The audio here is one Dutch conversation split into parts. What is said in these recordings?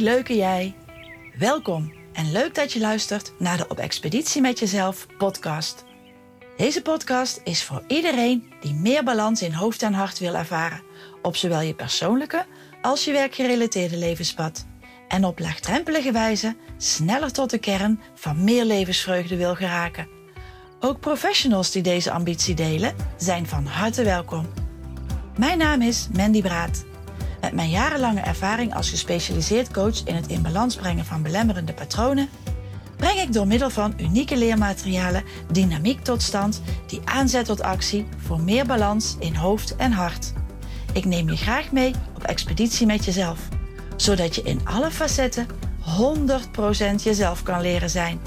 Leuke jij. Welkom en leuk dat je luistert naar de Op Expeditie met Jezelf podcast. Deze podcast is voor iedereen die meer balans in hoofd en hart wil ervaren, op zowel je persoonlijke als je werkgerelateerde levenspad. En op laagdrempelige wijze sneller tot de kern van meer levensvreugde wil geraken. Ook professionals die deze ambitie delen, zijn van harte welkom. Mijn naam is Mandy Braat. Met mijn jarenlange ervaring als gespecialiseerd coach in het in balans brengen van belemmerende patronen, breng ik door middel van unieke leermaterialen dynamiek tot stand die aanzet tot actie voor meer balans in hoofd en hart. Ik neem je graag mee op expeditie met jezelf, zodat je in alle facetten 100% jezelf kan leren zijn.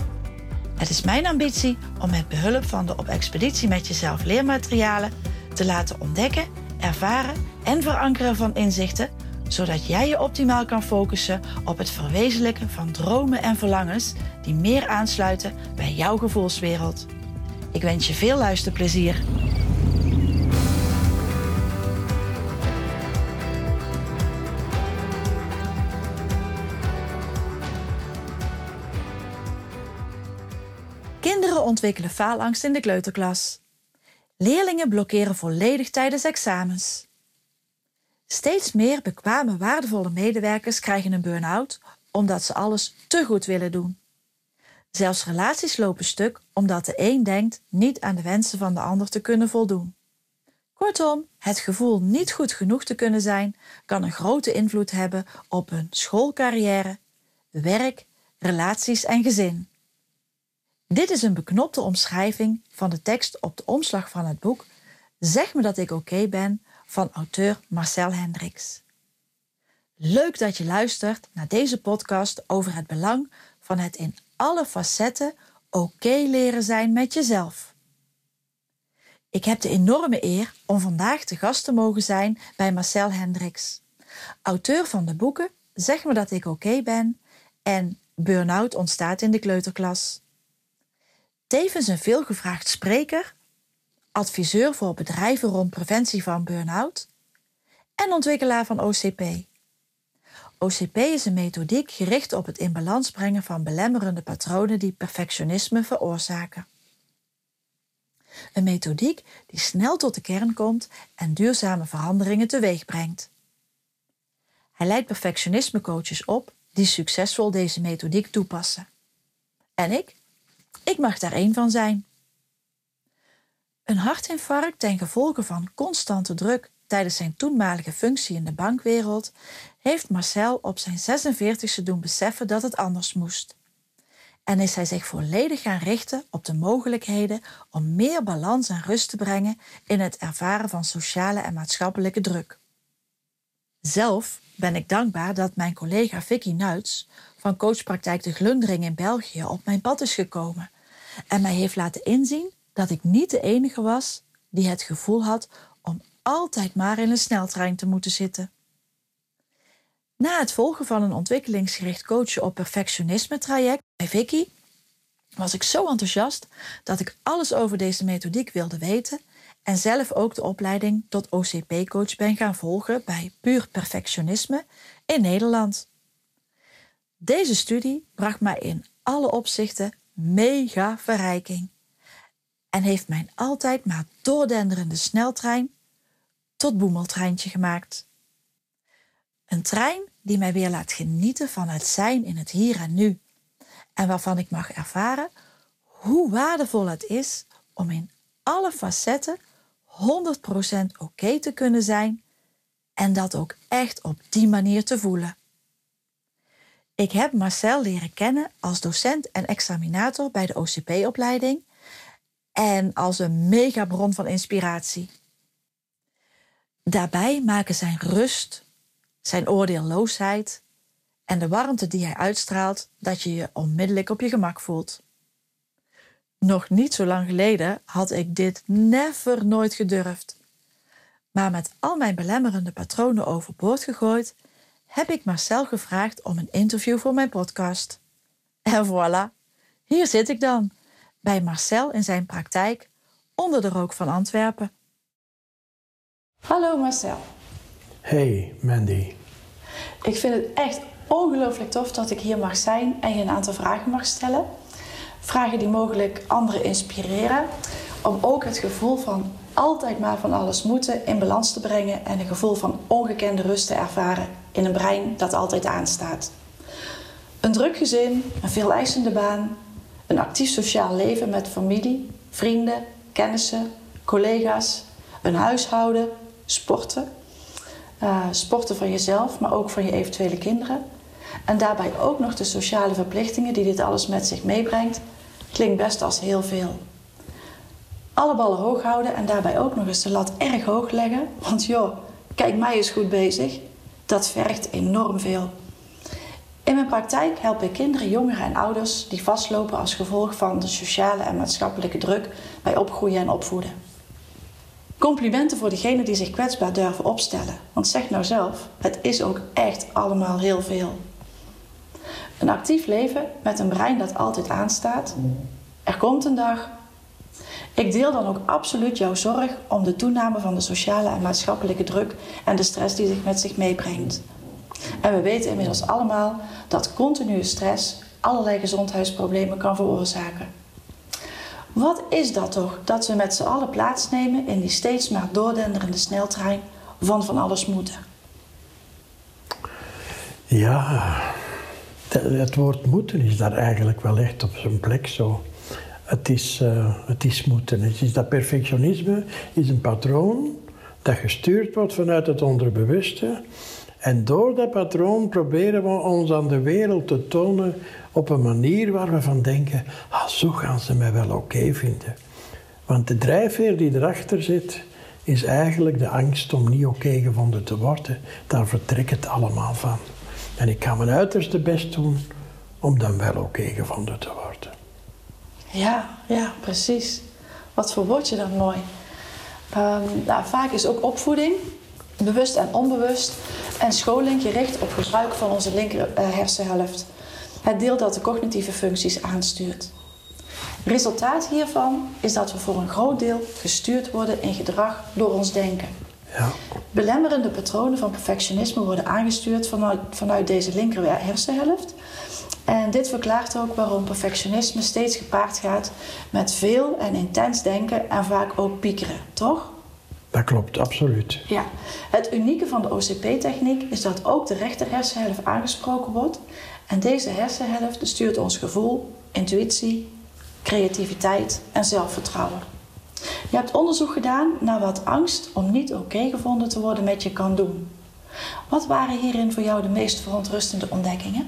Het is mijn ambitie om met behulp van de op expeditie met jezelf leermaterialen te laten ontdekken, ervaren en verankeren van inzichten, zodat jij je optimaal kan focussen op het verwezenlijken van dromen en verlangens die meer aansluiten bij jouw gevoelswereld. Ik wens je veel luisterplezier. Kinderen ontwikkelen faalangst in de kleuterklas. Leerlingen blokkeren volledig tijdens examens. Steeds meer bekwame, waardevolle medewerkers krijgen een burn-out omdat ze alles te goed willen doen. Zelfs relaties lopen stuk omdat de een denkt niet aan de wensen van de ander te kunnen voldoen. Kortom, het gevoel niet goed genoeg te kunnen zijn kan een grote invloed hebben op hun schoolcarrière, werk, relaties en gezin. Dit is een beknopte omschrijving van de tekst op de omslag van het boek Zeg me dat ik oké ben van auteur Marcel Hendricks. Leuk dat je luistert naar deze podcast over het belang van het in alle facetten oké leren zijn met jezelf. Ik heb de enorme eer om vandaag te gast te mogen zijn bij Marcel Hendricks, auteur van de boeken Zeg me dat ik oké ben en Burn-out ontstaat in de kleuterklas. Tevens een veelgevraagd spreker, adviseur voor bedrijven rond preventie van burn-out en ontwikkelaar van OCP. OCP is een methodiek gericht op het in balans brengen van belemmerende patronen die perfectionisme veroorzaken. Een methodiek die snel tot de kern komt en duurzame veranderingen teweeg brengt. Hij leidt perfectionisme coaches op die succesvol deze methodiek toepassen. En ik? Ik mag daar één van zijn. Een hartinfarct ten gevolge van constante druk tijdens zijn toenmalige functie in de bankwereld heeft Marcel op zijn 46e doen beseffen dat het anders moest. En is hij zich volledig gaan richten op de mogelijkheden om meer balans en rust te brengen in het ervaren van sociale en maatschappelijke druk. Zelf ben ik dankbaar dat mijn collega Vicky Nuits van coachpraktijk De Glundering in België op mijn pad is gekomen en mij heeft laten inzien dat ik niet de enige was die het gevoel had om altijd maar in een sneltrein te moeten zitten. Na het volgen van een ontwikkelingsgericht coachen op perfectionisme traject bij Vicky was ik zo enthousiast dat ik alles over deze methodiek wilde weten en zelf ook de opleiding tot OCP-coach ben gaan volgen bij Puur Perfectionisme in Nederland. Deze studie bracht mij in alle opzichten mega verrijking en heeft mijn altijd maar doordenderende sneltrein tot boemeltreintje gemaakt. Een trein die mij weer laat genieten van het zijn in het hier en nu en waarvan ik mag ervaren hoe waardevol het is om in alle facetten 100% oké te kunnen zijn en dat ook echt op die manier te voelen. Ik heb Marcel leren kennen als docent en examinator bij de OCP-opleiding en als een megabron van inspiratie. Daarbij maken zijn rust, zijn oordeelloosheid en de warmte die hij uitstraalt dat je je onmiddellijk op je gemak voelt. Nog niet zo lang geleden had ik dit never nooit gedurfd. Maar met al mijn belemmerende patronen overboord gegooid, heb ik Marcel gevraagd om een interview voor mijn podcast. En voilà, hier zit ik dan, bij Marcel in zijn praktijk onder de rook van Antwerpen. Hallo Marcel. Hey Mandy. Ik vind het echt ongelooflijk tof dat ik hier mag zijn en je een aantal vragen mag stellen. Vragen die mogelijk anderen inspireren. Om ook het gevoel van altijd maar van alles moeten in balans te brengen en een gevoel van ongekende rust te ervaren in een brein dat altijd aanstaat. Een druk gezin, een veel eisende baan, een actief sociaal leven met familie, vrienden, kennissen, collega's, een huishouden, sporten. Uh, sporten van jezelf, maar ook van je eventuele kinderen. En daarbij ook nog de sociale verplichtingen die dit alles met zich meebrengt, klinkt best als heel veel. Alle ballen hoog houden en daarbij ook nog eens de lat erg hoog leggen, want joh, kijk mij eens goed bezig, dat vergt enorm veel. In mijn praktijk help ik kinderen, jongeren en ouders die vastlopen als gevolg van de sociale en maatschappelijke druk bij opgroeien en opvoeden. Complimenten voor degenen die zich kwetsbaar durven opstellen. Want zeg nou zelf, het is ook echt allemaal heel veel. Een actief leven met een brein dat altijd aanstaat. Er komt een dag. Ik deel dan ook absoluut jouw zorg om de toename van de sociale en maatschappelijke druk en de stress die zich met zich meebrengt. En we weten inmiddels allemaal dat continue stress allerlei gezondheidsproblemen kan veroorzaken. Wat is dat toch dat we met z'n allen plaatsnemen in die steeds maar doordenderende sneltrein van van alles moeten? Ja, het woord moeten is daar eigenlijk wel echt op zijn plek zo. Het is, uh, het is moeten. Het is dat perfectionisme is een patroon dat gestuurd wordt vanuit het onderbewuste. En door dat patroon proberen we ons aan de wereld te tonen op een manier waar we van denken, ah, zo gaan ze mij wel oké vinden. Want de drijfveer die erachter zit, is eigenlijk de angst om niet oké gevonden te worden. Daar vertrekt het allemaal van. En ik ga mijn uiterste best doen om dan wel oké gevonden te worden. Ja, ja, precies. Wat voor je dan mooi. Um, nou, vaak is ook opvoeding, bewust en onbewust, en scholing gericht op gebruik van onze linker uh, hersenhelft. Het deel dat de cognitieve functies aanstuurt. Resultaat hiervan is dat we voor een groot deel gestuurd worden in gedrag door ons denken. Ja. Belemmerende patronen van perfectionisme worden aangestuurd vanuit, vanuit deze linker hersenhelft. En dit verklaart ook waarom perfectionisme steeds gepaard gaat met veel en intens denken en vaak ook piekeren, toch? Dat klopt, absoluut. Ja. Het unieke van de OCP-techniek is dat ook de rechter hersenhelft aangesproken wordt. En deze hersenhelft stuurt ons gevoel, intuïtie, creativiteit en zelfvertrouwen. Je hebt onderzoek gedaan naar wat angst om niet oké gevonden te worden met je kan doen. Wat waren hierin voor jou de meest verontrustende ontdekkingen?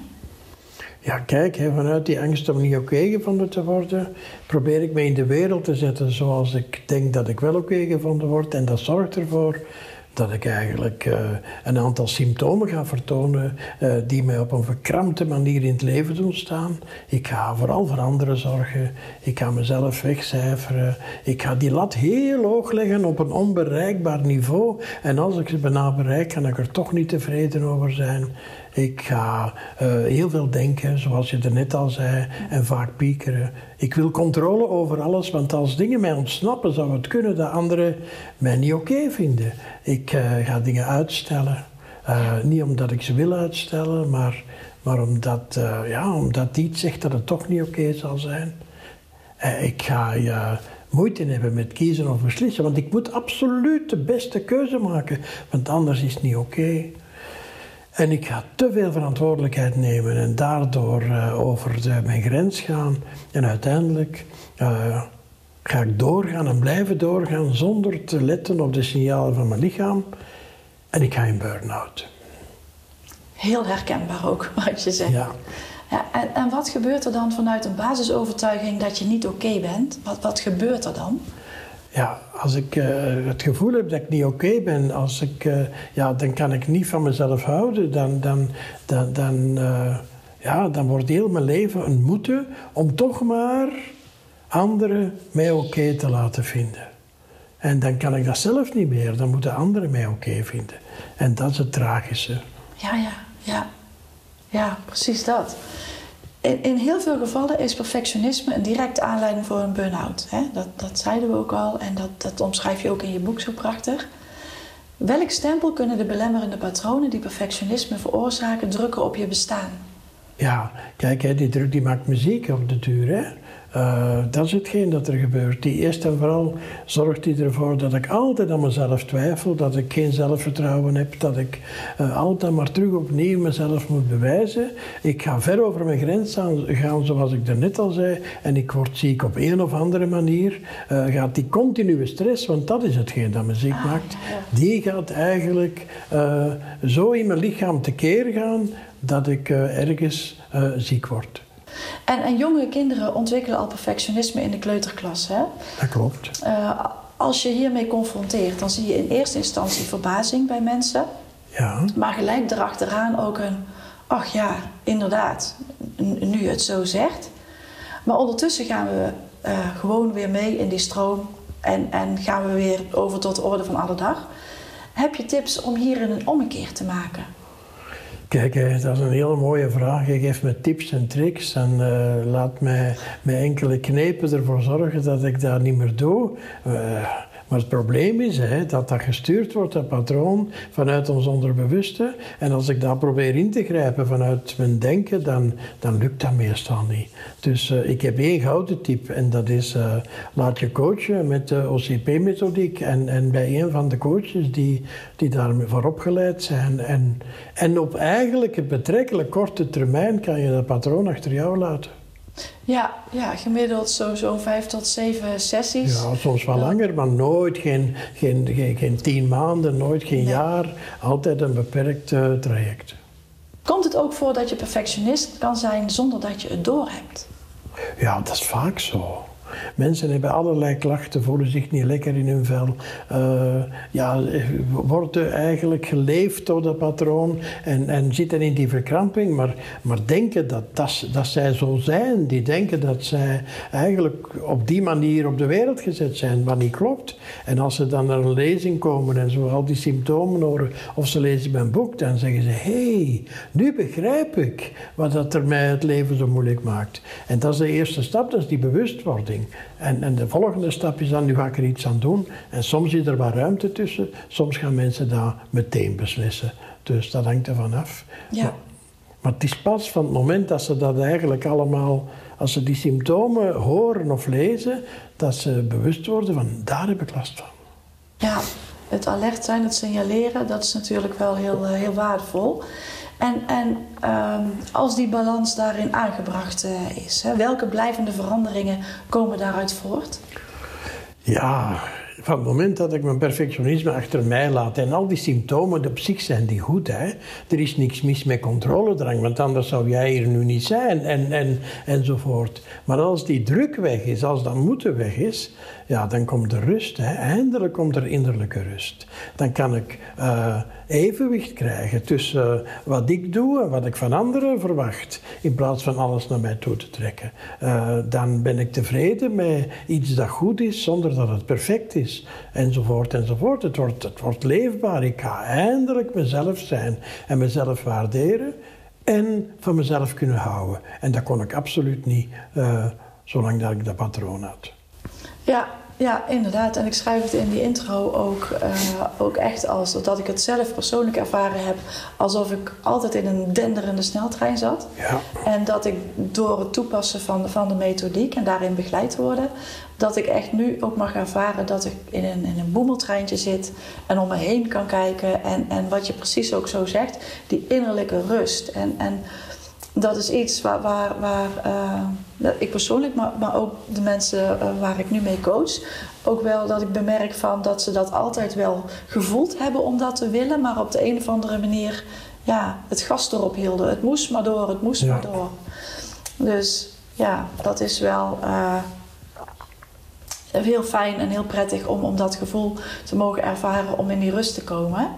Ja, kijk, vanuit die angst om niet oké gevonden te worden, probeer ik me in de wereld te zetten zoals ik denk dat ik wel oké gevonden word. En dat zorgt ervoor dat ik eigenlijk uh, een aantal symptomen ga vertonen uh, die mij op een verkrampte manier in het leven doen staan. Ik ga vooral voor anderen zorgen. Ik ga mezelf wegcijferen. Ik ga die lat heel hoog leggen op een onbereikbaar niveau. En als ik ze bijna bereik, kan ik er toch niet tevreden over zijn. Ik ga uh, heel veel denken, zoals je er net al zei, en vaak piekeren. Ik wil controle over alles, want als dingen mij ontsnappen, zou het kunnen dat anderen mij niet oké vinden. Ik uh, ga dingen uitstellen. Uh, niet omdat ik ze wil uitstellen, maar, maar omdat, ja, omdat iets zegt dat het toch niet oké zal zijn. ik ga moeite hebben met kiezen of beslissen, want ik moet absoluut de beste keuze maken, want anders is het niet oké. En ik ga te veel verantwoordelijkheid nemen en daardoor uh, over de, mijn grens gaan. En uiteindelijk uh, ga ik doorgaan en blijven doorgaan zonder te letten op de signalen van mijn lichaam. En ik ga in burn-out. Heel herkenbaar ook, wat je zegt. Ja. ja en, en, wat gebeurt er dan vanuit een basisovertuiging dat je niet oké bent? Wat, wat gebeurt er dan? Ja, als ik uh, het gevoel heb dat ik niet oké ben, als ik, uh, ja, dan kan ik niet van mezelf houden. Dan, dan, dan, dan, uh, ja, dan wordt heel mijn leven een moeten om toch maar anderen mij oké te laten vinden. En dan kan ik dat zelf niet meer, dan moeten anderen mij oké vinden. En dat is het tragische. Ja, ja, ja. Ja, precies dat. In, in, heel veel gevallen is perfectionisme een directe aanleiding voor een burn-out. Dat, dat zeiden we ook al en dat, dat omschrijf je ook in je boek zo prachtig. Welk stempel kunnen de belemmerende patronen die perfectionisme veroorzaken drukken op je bestaan? Ja, kijk, hè, die druk die maakt muziek op de duur. Hè? Uh, dat is hetgeen dat er gebeurt. Die eerst en vooral zorgt die ervoor dat ik altijd aan mezelf twijfel, dat ik geen zelfvertrouwen heb, dat ik uh, altijd maar terug opnieuw mezelf moet bewijzen. Ik ga ver over mijn grens gaan, zoals ik net al zei, en ik word ziek op een of andere manier. Uh, gaat die continue stress, want dat is hetgeen dat muziek ah, maakt, die gaat eigenlijk zo in mijn lichaam tekeer gaan dat ik ergens ziek word. En, en jonge kinderen ontwikkelen al perfectionisme in de kleuterklas. Hè? Dat klopt. Uh, als je hiermee confronteert, dan zie je in eerste instantie verbazing bij mensen. Ja. Maar gelijk erachteraan ook een, ach ja, inderdaad, nu het zo zegt. Maar ondertussen gaan we uh, gewoon weer mee in die stroom en, en gaan we weer over tot de orde van alle dag. Heb je tips om hierin een ommekeer te maken? Kijk, dat is een hele mooie vraag. Je geeft me tips en tricks en uh, laat mij met enkele knepen ervoor zorgen dat ik dat niet meer doe. Uh, maar het probleem is hè, dat dat gestuurd wordt, dat patroon, vanuit ons onderbewuste. En als ik dat probeer in te grijpen vanuit mijn denken, dan, dan lukt dat meestal niet. Dus uh, ik heb één gouden tip en dat is uh, laat je coachen met de OCP-methodiek. En, en bij een van de coaches die, die daarvoor opgeleid zijn. En, en op eigenlijk een betrekkelijk korte termijn kan je dat patroon achter jou laten. Ja, ja gemiddeld zo'n zo vijf tot zeven sessies. Ja, soms wel langer, maar nooit geen, geen, geen, geen tien maanden, nooit geen jaar. Altijd een beperkt uh, traject. Komt het ook voor dat je perfectionist kan zijn zonder dat je het doorhebt? Ja, dat is vaak zo. Mensen hebben allerlei klachten, voelen zich niet lekker in hun vel. Uh, ja, worden eigenlijk geleefd door dat patroon en, en zitten in die verkramping, maar, maar denken dat, dat, dat zij zo zijn. Die denken dat zij eigenlijk op die manier op de wereld gezet zijn, wat niet klopt. En als ze dan naar een lezing komen en zo al die symptomen horen, of ze lezen mijn boek, dan zeggen ze: hé, hey, nu begrijp ik wat dat er mij het leven zo moeilijk maakt. En dat is de eerste stap, dat is die bewustwording. En, en de volgende stap is dan, nu ga ik er iets aan doen. En soms zit er wat ruimte tussen, soms gaan mensen daar meteen beslissen. Dus dat hangt ervan af. Ja. Maar, maar het is pas van het moment dat ze dat eigenlijk allemaal, als ze die symptomen horen of lezen, dat ze bewust worden van, daar heb ik last van. Ja, het alert zijn, het signaleren, dat is natuurlijk wel heel, eh, heel waardevol. En, en um, als die balans daarin aangebracht uh, is, hè, welke blijvende veranderingen komen daaruit voort? Ja, van het moment dat ik mijn perfectionisme achter mij laat en al die symptomen op zich zijn die goed, hè. er is niks mis met controledrang, want anders zou jij hier nu niet zijn en, en, enzovoort. Maar als die druk weg is, als dat moeten weg is, ja, dan komt er rust. Hè. Eindelijk komt er innerlijke rust. Dan kan ik uh, evenwicht krijgen tussen uh, wat ik doe en wat ik van anderen verwacht, in plaats van alles naar mij toe te trekken. Uh, dan ben ik tevreden met iets dat goed is, zonder dat het perfect is, enzovoort, enzovoort. Het wordt, het wordt leefbaar. Ik ga eindelijk mezelf zijn en mezelf waarderen en van mezelf kunnen houden. En dat kon ik absoluut niet, zolang dat ik dat patroon had. Ja, ja, inderdaad. En ik schrijf het in die intro ook, uh, ook echt als dat ik het zelf persoonlijk ervaren heb alsof ik altijd in een denderende sneltrein zat. Ja. En dat ik door het toepassen van, van de methodiek en daarin begeleid worden, dat ik echt nu ook mag ervaren dat ik in een, in een boemeltreintje zit en om me heen kan kijken. En, en wat je precies ook zo zegt, die innerlijke rust. En, en dat is iets waar, waar, waar uh, ik persoonlijk, maar, maar ook de mensen uh, waar ik nu mee coach, ook wel dat ik bemerk van dat ze dat altijd wel gevoeld hebben om dat te willen, maar op de een of andere manier ja, het gas erop hielden. Het moest maar door, het moest maar door. Dus ja, dat is wel uh, heel fijn en heel prettig om, om dat gevoel te mogen ervaren, om in die rust te komen.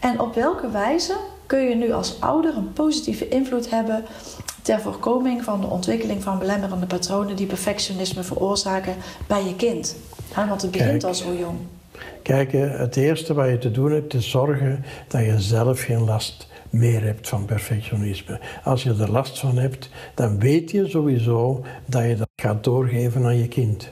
En op welke wijze kun je nu als ouder een positieve invloed hebben ter voorkoming van de ontwikkeling van belemmerende patronen die perfectionisme veroorzaken bij je kind. want het begint al zo jong. Kijk, het eerste wat je te doen hebt is zorgen dat je zelf geen last meer hebt van perfectionisme. Als je er last van hebt, dan weet je sowieso dat je dat gaat doorgeven aan je kind.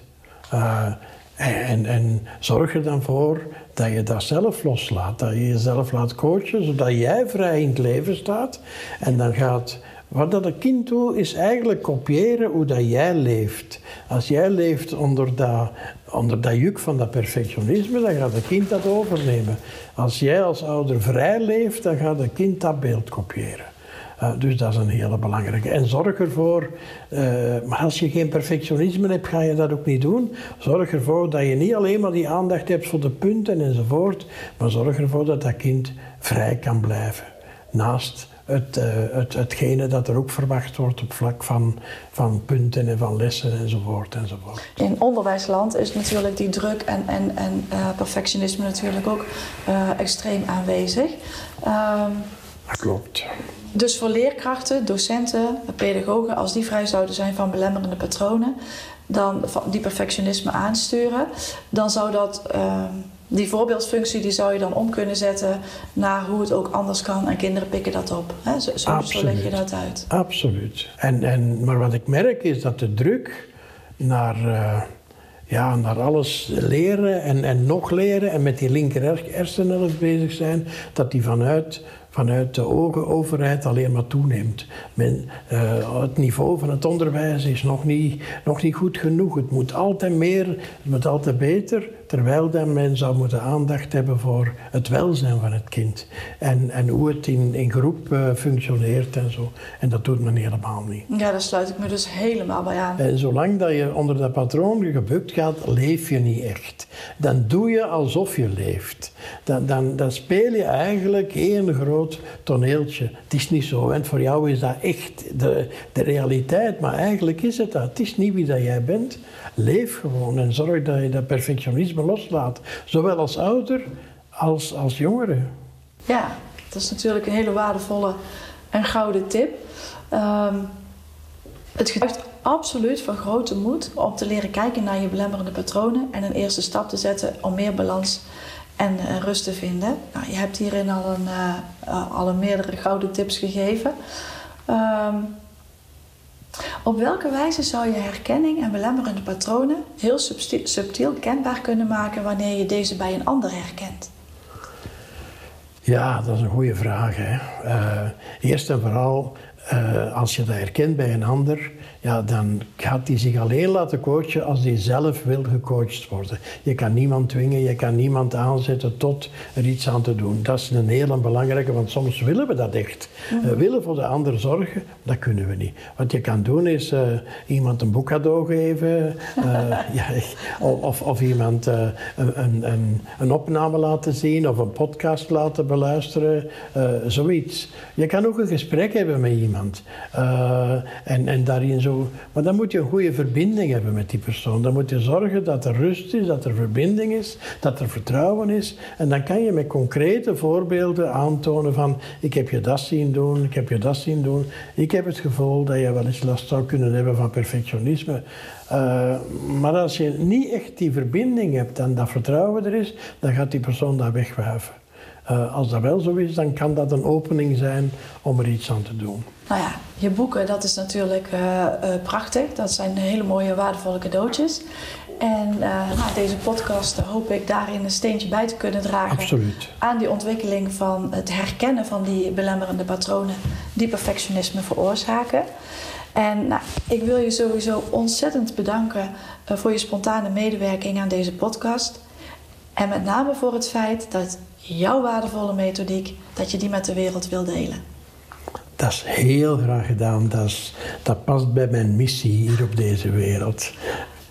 Uh, En, en zorg er dan voor dat je dat zelf loslaat. Dat je jezelf laat coachen, zodat jij vrij in het leven staat. En dan gaat... Wat dat een kind doet, is eigenlijk kopiëren hoe dat jij leeft. Als jij leeft onder dat, onder dat juk van dat perfectionisme, dan gaat het kind dat overnemen. Als jij als ouder vrij leeft, dan gaat het kind dat beeld kopiëren. Uh, dus dat is een hele belangrijke. En zorg ervoor, uh, maar als je geen perfectionisme hebt, ga je dat ook niet doen. Zorg ervoor dat je niet alleen maar die aandacht hebt voor de punten enzovoort, maar zorg ervoor dat dat kind vrij kan blijven. Naast het, uh, het, hetgene dat er ook verwacht wordt op vlak van, van punten en van lessen enzovoort. enzovoort. In onderwijsland is natuurlijk die druk en, en, en perfectionisme natuurlijk ook extreem aanwezig. Ehm, dat klopt. Dus voor leerkrachten, docenten, pedagogen, als die vrij zouden zijn van belemmerende patronen, dan die perfectionisme aansturen, dan zou dat, uh, die voorbeeldfunctie die zou je dan om kunnen zetten naar hoe het ook anders kan en kinderen pikken dat op. Hè? Zo, zo, zo leg je dat uit. Absoluut. En, en, maar wat ik merk is dat de druk naar. Uh, ja, naar alles leren en, en nog leren en met die linker bezig zijn, dat die vanuit vanuit de overheid alleen maar toeneemt. Men, uh, het niveau van het onderwijs is nog niet, nog niet goed genoeg. Het moet altijd meer, het moet altijd beter. Terwijl dan men zou moeten aandacht hebben voor het welzijn van het kind. En, en hoe het in, in groep uh, functioneert en zo. En dat doet men helemaal niet. Ja, daar sluit ik me dus helemaal bij aan. En zolang dat je onder dat patroon gebukt gaat, leef je niet echt. Dan doe je alsof je leeft. Dan, dan, dan speel je eigenlijk één groot toneeltje. Het is niet zo, en voor jou is dat echt de, de realiteit. Maar eigenlijk is het dat. Het is niet wie dat jij bent. Leef gewoon en zorg dat je dat perfectionisme loslaat. Zowel als ouder als als jongere. Ja, dat is natuurlijk een hele waardevolle en gouden tip. Um, het getuigt absoluut van grote moed om te leren kijken naar je belemmerende patronen en een eerste stap te zetten om meer balans en uh, rust te vinden. Nou, je hebt hierin al een, uh, al een meerdere gouden tips gegeven. Um, op welke wijze zou je herkenning en belemmerende patronen heel subtiel, kenbaar kunnen maken wanneer je deze bij een ander herkent? Ja, dat is een goede vraag. Hè. Uh, eerst en vooral, uh, als je dat herkent bij een ander, ja, dan gaat hij zich alleen laten coachen als hij zelf wil gecoacht worden. Je kan niemand dwingen, je kan niemand aanzetten tot er iets aan te doen. Dat is een hele belangrijke, want soms willen we dat echt. Mhm. We willen voor de ander zorgen, dat kunnen we niet. Wat je kan doen is uh, iemand een boek cadeau geven, uh, ja, of, of, iemand een, een, een, opname laten zien of een podcast laten beluisteren, zoiets. Je kan ook een gesprek hebben met iemand en, en daarin zo maar dan moet je een goede verbinding hebben met die persoon. Dan moet je zorgen dat er rust is, dat er verbinding is, dat er vertrouwen is. En dan kan je met concrete voorbeelden aantonen van... ik heb je dat zien doen, ik heb je dat zien doen. Ik heb het gevoel dat je wel eens last zou kunnen hebben van perfectionisme. Uh, maar als je niet echt die verbinding hebt en dat vertrouwen er is... dan gaat die persoon daar wegwuiven. Uh, als dat wel zo is, dan kan dat een opening zijn om er iets aan te doen. Nou ja, je boeken, dat is natuurlijk uh, uh, prachtig. Dat zijn hele mooie, waardevolle cadeautjes. En nou, deze podcast hoop ik daarin een steentje bij te kunnen dragen. Absoluut. Aan die ontwikkeling van het herkennen van die belemmerende patronen die perfectionisme veroorzaken. En nou, ik wil je sowieso ontzettend bedanken voor je spontane medewerking aan deze podcast. En met name voor het feit dat jouw waardevolle methodiek, dat je die met de wereld wil delen. Dat is heel graag gedaan. Dat, is, dat past bij mijn missie hier op deze wereld.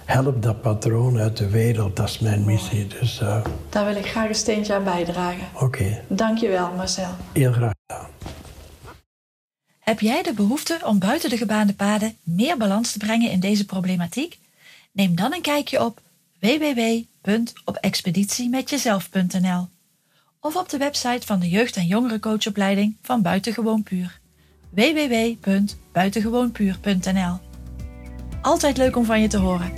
Help dat patroon uit de wereld, dat is mijn missie. Dus, uh... Daar wil ik graag een steentje aan bijdragen. Oké. Okay. Dankjewel, Marcel. Heel graag gedaan. Heb jij de behoefte om buiten de gebaande paden meer balans te brengen in deze problematiek? Neem dan een kijkje op www.opexpeditiemetjezelf.nl of op de website van de jeugd- en jongerencoachopleiding van Buitengewoon Puur www.buitengewoonpuur.nl Altijd leuk om van je te horen.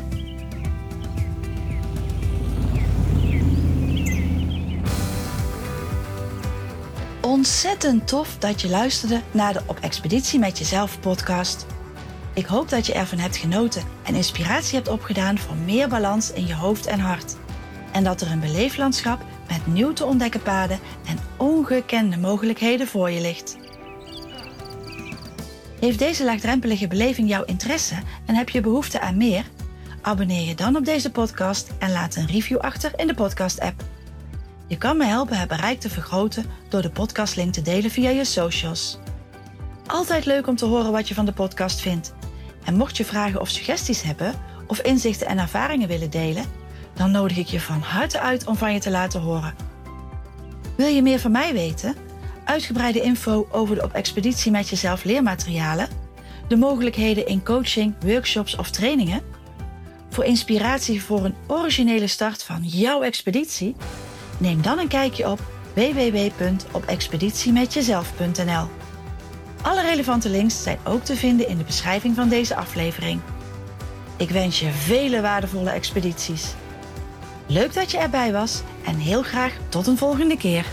Ontzettend tof dat je luisterde naar de Op Expeditie met Jezelf podcast. Ik hoop dat je ervan hebt genoten en inspiratie hebt opgedaan voor meer balans in je hoofd en hart. En dat er een beleeflandschap met nieuw te ontdekken paden en ongekende mogelijkheden voor je ligt. Heeft deze laagdrempelige beleving jouw interesse en heb je behoefte aan meer? Abonneer je dan op deze podcast en laat een review achter in de podcast-app. Je kan me helpen het bereik te vergroten door de podcastlink te delen via je socials. Altijd leuk om te horen wat je van de podcast vindt. En mocht je vragen of suggesties hebben, of inzichten en ervaringen willen delen, dan nodig ik je van harte uit om van je te laten horen. Wil je meer van mij weten? Uitgebreide info over de op expeditie met jezelf leermaterialen, de mogelijkheden in coaching, workshops of trainingen? Voor inspiratie voor een originele start van jouw expeditie? Neem dan een kijkje op www.opexpeditiemetjezelf.nl. Alle relevante links zijn ook te vinden in de beschrijving van deze aflevering. Ik wens je vele waardevolle expedities. Leuk dat je erbij was en heel graag tot een volgende keer.